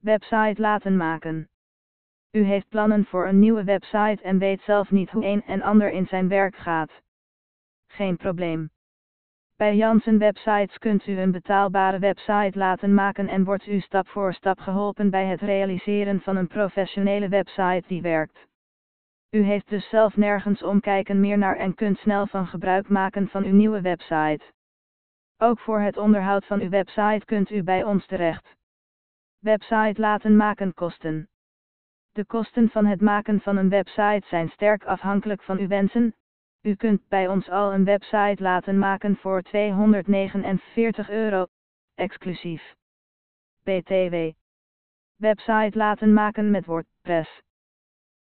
Website laten maken. U heeft plannen voor een nieuwe website en weet zelf niet hoe een en ander in zijn werk gaat. Geen probleem. Bij Janssen Websites kunt u een betaalbare website laten maken en wordt u stap voor stap geholpen bij het realiseren van een professionele website die werkt. U heeft dus zelf nergens omkijken meer naar en kunt snel van gebruik maken van uw nieuwe website. Ook voor het onderhoud van uw website kunt u bij ons terecht. Website laten maken kosten. De kosten van het maken van een website zijn sterk afhankelijk van uw wensen. U kunt bij ons al een website laten maken voor 249 euro, exclusief BTW. Website laten maken met WordPress.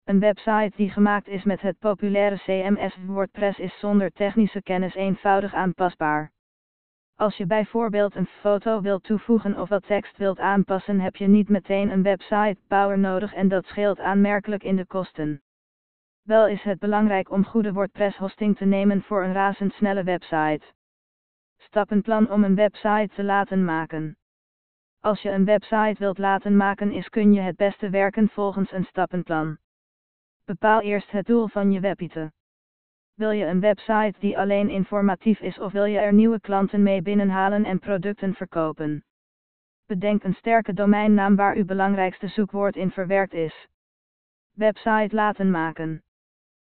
Een website die gemaakt is met het populaire CMS WordPress is zonder technische kennis eenvoudig aanpasbaar. Als je bijvoorbeeld een foto wilt toevoegen of wat tekst wilt aanpassen, heb je niet meteen een website power nodig en dat scheelt aanmerkelijk in de kosten. Wel is het belangrijk om goede WordPress hosting te nemen voor een razendsnelle website. Stappenplan om een website te laten maken. Als je een website wilt laten maken is kun je het beste werken volgens een stappenplan. Bepaal eerst het doel van je website. Wil je een website die alleen informatief is of wil je er nieuwe klanten mee binnenhalen en producten verkopen? Bedenk een sterke domeinnaam waar uw belangrijkste zoekwoord in verwerkt is. Website laten maken.